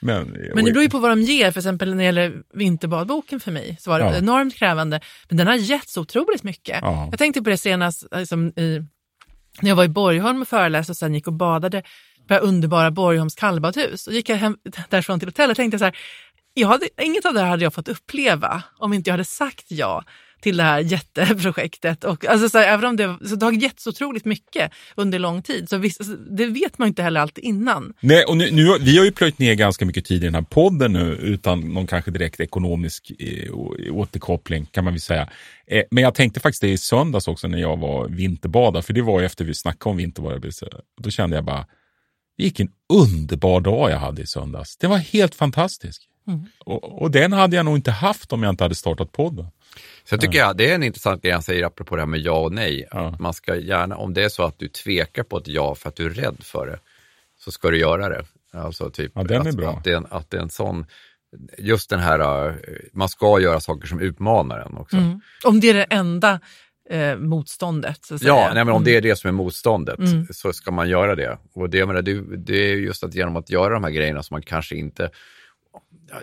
Men, Men det beror ju på vad de ger, för exempel när det gäller vinterbadboken för mig så var det Ja. enormt krävande. Men den har gett så otroligt mycket. Ja. Jag tänkte på det senast liksom, i, när jag var i Borgholm och föreläste och sen gick och badade på det underbara Borgholms kallbadhus. Och gick jag hem därifrån till hotellet och tänkte så här, jag hade, inget av det här hade jag fått uppleva om inte jag hade sagt ja till det här jätteprojektet. Och, alltså, så här, även om det, så det har gett så otroligt mycket under lång tid, så visst, det vet man ju inte heller alltid innan. Nej, och nu, nu, vi har ju plöjt ner ganska mycket tid i den här podden nu utan någon kanske direkt ekonomisk eh, återkoppling kan man väl säga. Eh, men jag tänkte faktiskt det i söndags också när jag var vinterbada, för det var ju efter vi snackade om vinterbada. så Då kände jag bara, vilken underbar dag jag hade i söndags. Det var helt fantastisk. Och, och den hade jag nog inte haft om jag inte hade startat podden. Så jag tycker jag, det är en intressant grej han säger apropå det här med ja och nej. Ja. Att man ska gärna, om det är så att du tvekar på ett ja för att du är rädd för det, så ska du göra det. Alltså typ Ja, den är att, bra. Att, det är en, att det är en sån, just den här, eh, man ska göra saker som utmanar en också. Mm. Om det är det enda eh, motståndet. Så att Ja, säga. nej, men om det är det som är motståndet Mm. så ska man göra det. Och det, menar, det, det är just att genom att göra de här grejerna som man kanske inte,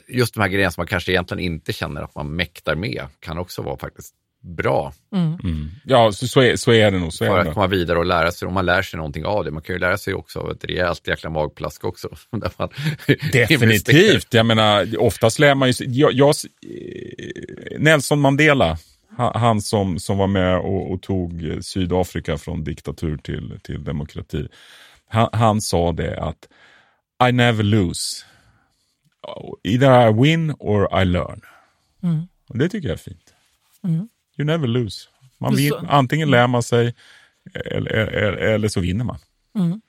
just de här grejerna som man kanske egentligen inte känner att man mäktar med, kan också vara faktiskt bra Mm. Ja, så, så, är, så är det nog. Så är för att komma vidare och lära sig. Om man lär sig någonting av det. Man kan ju lära sig också av ett rejält jäkla magplask också. [laughs] Där man [laughs] Definitivt. Jag menar, oftast lär man ju jag, jag, eh, Nelson Mandela, han, som, som var med och, och tog Sydafrika från diktatur till, till demokrati. Han, han sa det att I never lose. Either I win or I learn. Mm. Och det tycker jag är fint. Mm. You never lose. Man vin, antingen lär man sig eller, eller, eller så vinner man. Mm.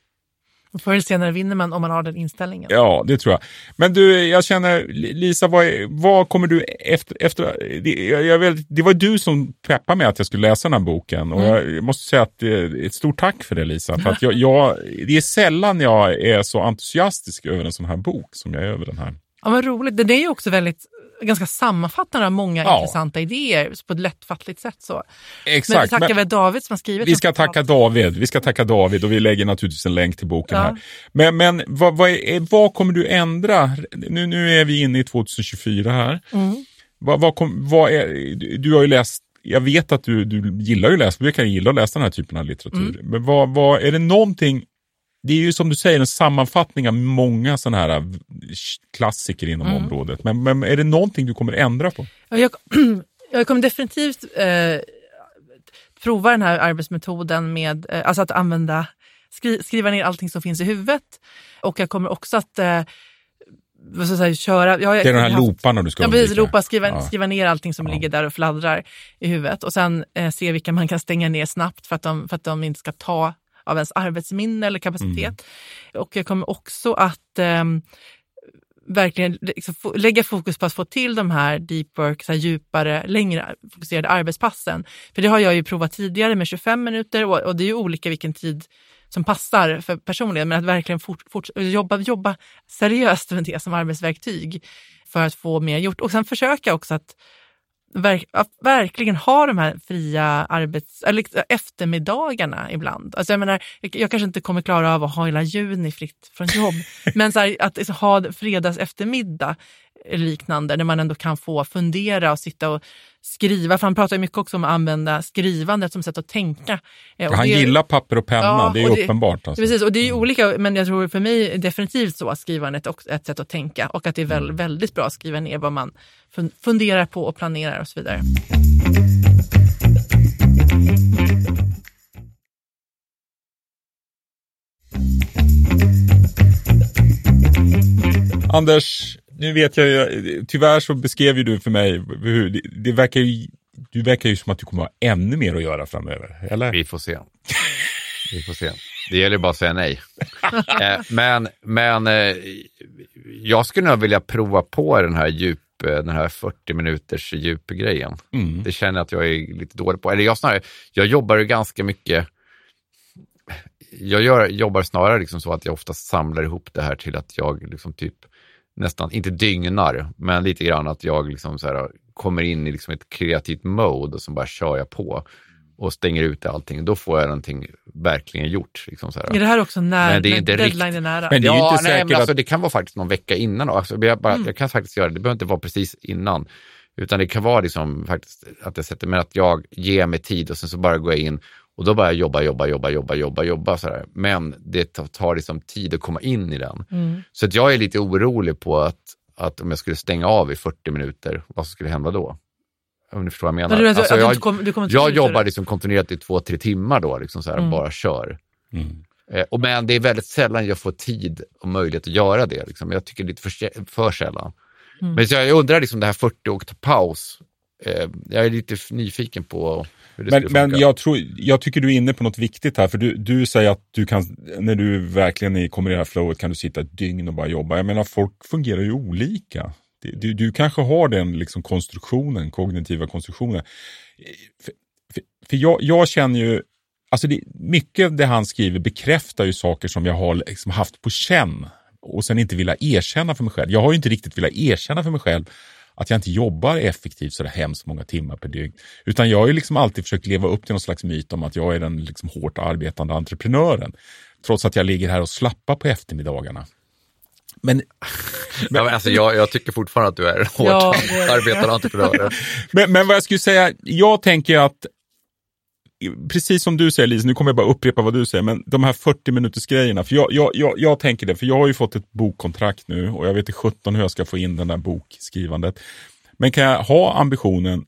Förr eller senare vinner man om man har den inställningen. Ja, det tror jag. Men du, jag känner, Lisa, vad, vad kommer du efter... efter det, jag, jag det var du som peppade mig att jag skulle läsa den här boken. Och jag, jag måste säga att är ett stort tack för det, Lisa. För att jag, jag, det är sällan jag är så entusiastisk över en sån här bok som jag är över den här. Ja, vad roligt. Den är ju också väldigt ganska sammanfattande av många Ja. intressanta idéer på ett lättfattligt sätt. Så. Men vi Exakt. tackar men- väl David som har skrivit Vi ska tacka David. Vi ska tacka David och vi lägger naturligtvis en länk till boken Ja. här. Men, men vad, vad, är, vad kommer du ändra? Nu, nu är vi inne i 2024 här. Mm. Vad, vad, kom, vad är, du, har ju läst, jag vet att du, du gillar ju läsa, du kan gilla att läsa den här typen av litteratur. Mm. Men vad, vad, är det någonting, det är ju som du säger en sammanfattning av många sådana här äh, klassiker inom Mm. området. Men, men är det någonting du kommer ändra på? Ja, Jag, [clears throat] jag kommer definitivt eh, prova den här arbetsmetoden med eh, alltså att använda, skri, skriva ner allting som finns i huvudet. Och jag kommer också att eh, jag säga, köra... Jag, Det är de här looparna du ska Ja, precis. undvika. Loopa, skriva, Ja. skriva ner allting som Ja. ligger där och fladdrar i huvudet. Och sen eh, se vilka man kan stänga ner snabbt för att, de, för att de inte ska ta av ens arbetsminne eller kapacitet. Mm. Och jag kommer också att ehm, verkligen liksom, lägga fokus på att få till de här deep work, så här djupare, längre fokuserade arbetspassen. För det har jag ju provat tidigare med 25 minuter och, och det är ju olika vilken tid som passar för personligen, men att verkligen fort, fort, jobba, jobba seriöst med det som arbetsverktyg för att få mer gjort. Och sen försöka också att, verk, att verkligen ha de här fria arbets, eller liksom eftermiddagarna ibland. Alltså jag, menar, jag, kanske inte kommer klara av att ha hela juni fritt från jobb, [laughs] men så här, att ha fredags eftermiddag liknande, där man ändå kan få fundera och sitta och skriva. För han pratar mycket också om att använda skrivandet som sätt att tänka. Eh, och Han det- gillar papper och penna, Ja, det är det- uppenbart. Alltså. Precis, och det är ju olika, men jag tror för mig definitivt så att skrivandet är ett sätt att tänka och att det är väl, Mm. väldigt bra att skriva ner vad man fun- funderar på och planerar och så vidare. Anders, nu vet jag ju, tyvärr så beskrev ju du för mig hur det, det verkar ju du verkar ju som att du kommer ha ännu mer att göra framöver, eller? Vi får se. Vi får se. Det gäller bara att säga nej. [laughs] eh, men men eh, jag skulle nog vilja prova på den här djup den här 40 minuters djupgrejen. Mm. Det känner jag att jag är lite dålig på. Eller jag snarare, jag jobbar ju ganska mycket jag gör, jobbar snarare liksom så att jag ofta samlar ihop det här till att jag liksom typ nästan, inte dygnar, men lite grann att jag liksom så här, kommer in i liksom ett kreativt mode och så bara kör jag på och stänger ut allting. Då får jag någonting verkligen gjort. Liksom så här. Är det här också när, men det är inte deadline rikt... är nära? Men det är ja, inte nej, säkert men alltså, att... det kan vara faktiskt någon vecka innan. Alltså, jag, bara, mm. jag kan faktiskt göra det, det behöver inte vara precis innan. Utan det kan vara liksom faktiskt att jag sätter, men att jag ger mig tid och sen så bara går jag in och då bara jag jobba, jobba, jobba, jobba, jobba, jobba sådär. Men det tar liksom tid att komma in i den. Mm. Så att jag är lite orolig på att, att om jag skulle stänga av i 40 minuter, vad skulle hända då? Om ni förstår vad jag menar. Du, alltså, jag, kom, jag jobbar liksom kontinuerligt i två, tre timmar då, liksom så här, mm. bara kör. Mm. Eh, och men det är väldigt sällan jag får tid och möjlighet att göra det. Liksom. Jag tycker lite för, för sällan. Mm. Men så jag undrar, liksom det här 40 och ta paus, jag är lite nyfiken på men, men jag, tror, jag tycker du är inne på något viktigt här, för du, du säger att du kan, när du verkligen kommer i det här flowet kan du sitta ett dygn och bara jobba. Jag menar, folk fungerar ju olika. Du, du kanske har den liksom konstruktionen, kognitiva konstruktionen. För, för, för jag, jag, känner ju, alltså det, mycket av det han skriver bekräftar ju saker som jag har liksom haft på känn och sen inte vilja erkänna för mig själv. Jag har ju inte riktigt velat erkänna för mig själv att jag inte jobbar effektivt så hemskt många timmar per dygn. Utan jag har ju liksom alltid försökt leva upp till någon slags myt om att jag är den liksom hårt arbetande entreprenören. Trots att jag ligger här och slappar på eftermiddagarna. Men, [laughs] men alltså jag, jag, tycker fortfarande att du är en hårt ja, arbetande entreprenör. [laughs] men, men vad jag skulle säga, jag tänker att precis som du säger Lisa, nu kommer jag bara upprepa vad du säger, men de här 40 minuters grejerna, för jag, jag, jag, jag tänker det, för jag har ju fått ett bokkontrakt nu och jag vet inte 17 hur jag ska få in den där bokskrivandet. Men kan jag ha ambitionen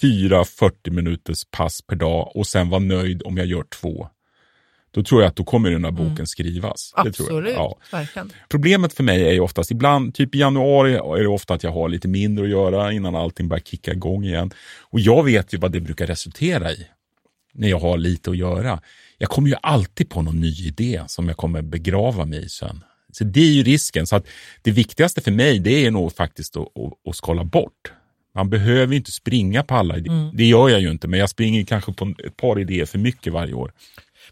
fyra 40 minuters pass per dag och sen vara nöjd om jag gör två? Då tror jag att då kommer den här boken mm. skrivas. Absolut, ja. verkligen. Problemet för mig är ju oftast, ibland, typ i januari är det ofta att jag har lite mindre att göra innan allting börjar kicka igång igen. Och jag vet ju vad det brukar resultera i när jag har lite att göra. Jag kommer ju alltid på någon ny idé som jag kommer begrava mig i sen. Så det är ju risken. Så att det viktigaste för mig det är nog faktiskt att, att, att skala bort. Man behöver inte springa på alla idéer. Mm. Det gör jag ju inte, men jag springer kanske på ett par idéer för mycket varje år.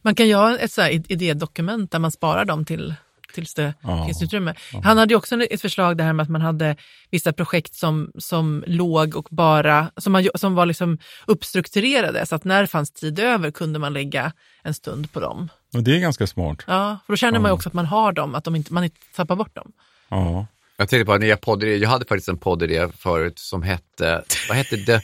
Man kan göra ett så här idédokument där man sparar dem till tills det ja. finns utrymme. Ja. Han hade också ett förslag där med att man hade vissa projekt som, som låg och bara, som, man, som var liksom uppstrukturerade så att när det fanns tid över kunde man lägga en stund på dem. Och det är ganska smart. Ja, för då känner man ju också att man har dem, att de inte, man inte tappar bort dem. Ja. Jag tänkte på en nya poddidé, jag hade faktiskt en poddidé förut som hette, vad hette det?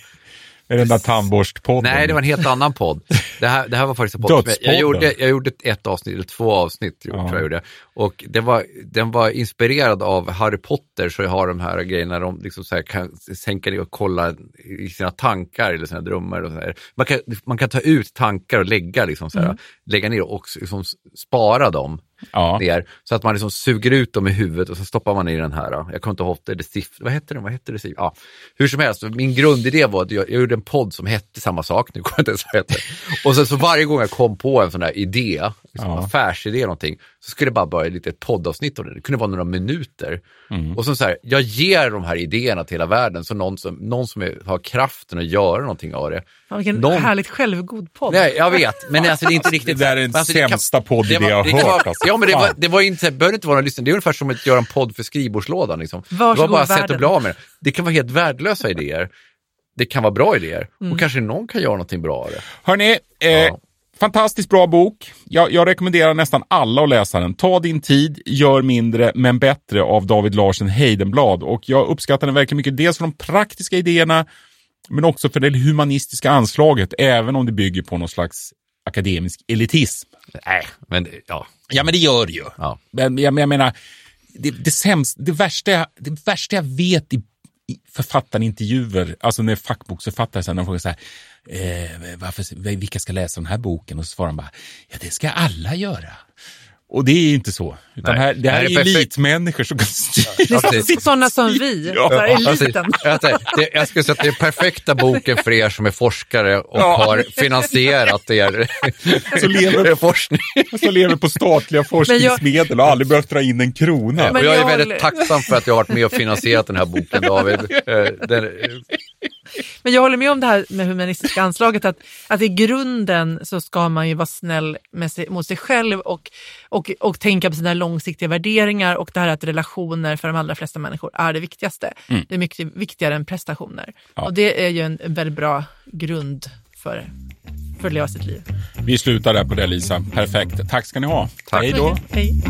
Är det den där tandborstpodden? Nej, det var en helt annan podd. Det här, det här var faktiskt en podd. Jag gjorde, jag gjorde ett avsnitt, eller två avsnitt, ja. tror jag gjorde. Och det var, den var inspirerad av Harry Potter, så jag har de här grejerna, de liksom så kan sänka ner och kolla i sina tankar eller sina drömmar. Och så här. Man, kan, man kan ta ut tankar och lägga, liksom så här, mm. lägga ner och liksom spara dem ja. ner. Så att man liksom suger ut dem i huvudet och så stoppar man i den här. Jag kommer inte ihåg det, det vad hette den? Vad hette det? Ja. Hur som helst, min grundidé var att jag, jag gjorde en podd som hette samma sak, nu kommer jag inte ens vad Och sen så varje gång jag kom på en sån här idé, liksom ja. affärsidé eller någonting, så skulle det bara vara ett litet poddavsnitt av det. Det kunde vara några minuter. Mm. Och så, så här, jag ger de här idéerna till hela världen, så någon som, någon som är, har kraften att göra någonting av det. Ja, vilken någon... härligt självgod podd. Nej, jag vet, men alltså, det är inte riktigt... det är den alltså, sämsta poddidé jag har hört. alltså. Ja, men det, var, det var inte, behöver inte vara någon lyssnare. Det är ungefär som att göra en podd för skrivbordslådan. Liksom. Varsågod, det var bara sätt att bli av med det. Det kan vara helt värdelösa idéer. Det kan vara bra idéer. Mm. Och kanske någon kan göra någonting bra av det. Hörni, eh, ja. Fantastiskt bra bok. Jag, jag, rekommenderar nästan alla att läsa den. Ta din tid, gör mindre men bättre av David Larsen Heidenblad. Och jag uppskattar den verkligen mycket. Dels för de praktiska idéerna men också för det humanistiska anslaget, även om det bygger på någon slags akademisk elitism. Nej, men ja. Ja, men det gör det ju. Ja. Men jag, jag menar, det, det, sämst, det, värsta, det värsta jag vet i författarintervjuer, alltså när fackboksförfattare sen, de frågar så här, eh, varför, vilka ska läsa den här boken? Och så svarar de bara, ja det ska alla göra. Och det är inte så. Utan här, det här Nej, är det är elitmänniskor som kan styra. Det är Alltså, sådana som vi, Ja, Alltså, eliten. jag, det, jag skulle säga att det är perfekta boken för er som är forskare och Ja. har finansierat er Så lever, [laughs] forskning. som lever på statliga forskningsmedel och aldrig behövt dra in en krona. Men och jag är jag väldigt tacksam för att jag har varit med och finansierat den här boken, David. Eh, Den, Men jag håller med om det här med humanistiska anslaget, att, att i grunden så ska man ju vara snäll med sig, mot sig själv och, och, och tänka på sina långsiktiga värderingar och det här att relationer för de allra flesta människor är det viktigaste. Det är mycket viktigare än prestationer. Och det är ju en väldigt bra grund för, för att leva sitt liv. Vi slutar där på det Lisa. Perfekt. Tack ska ni ha. Hej då. Hej.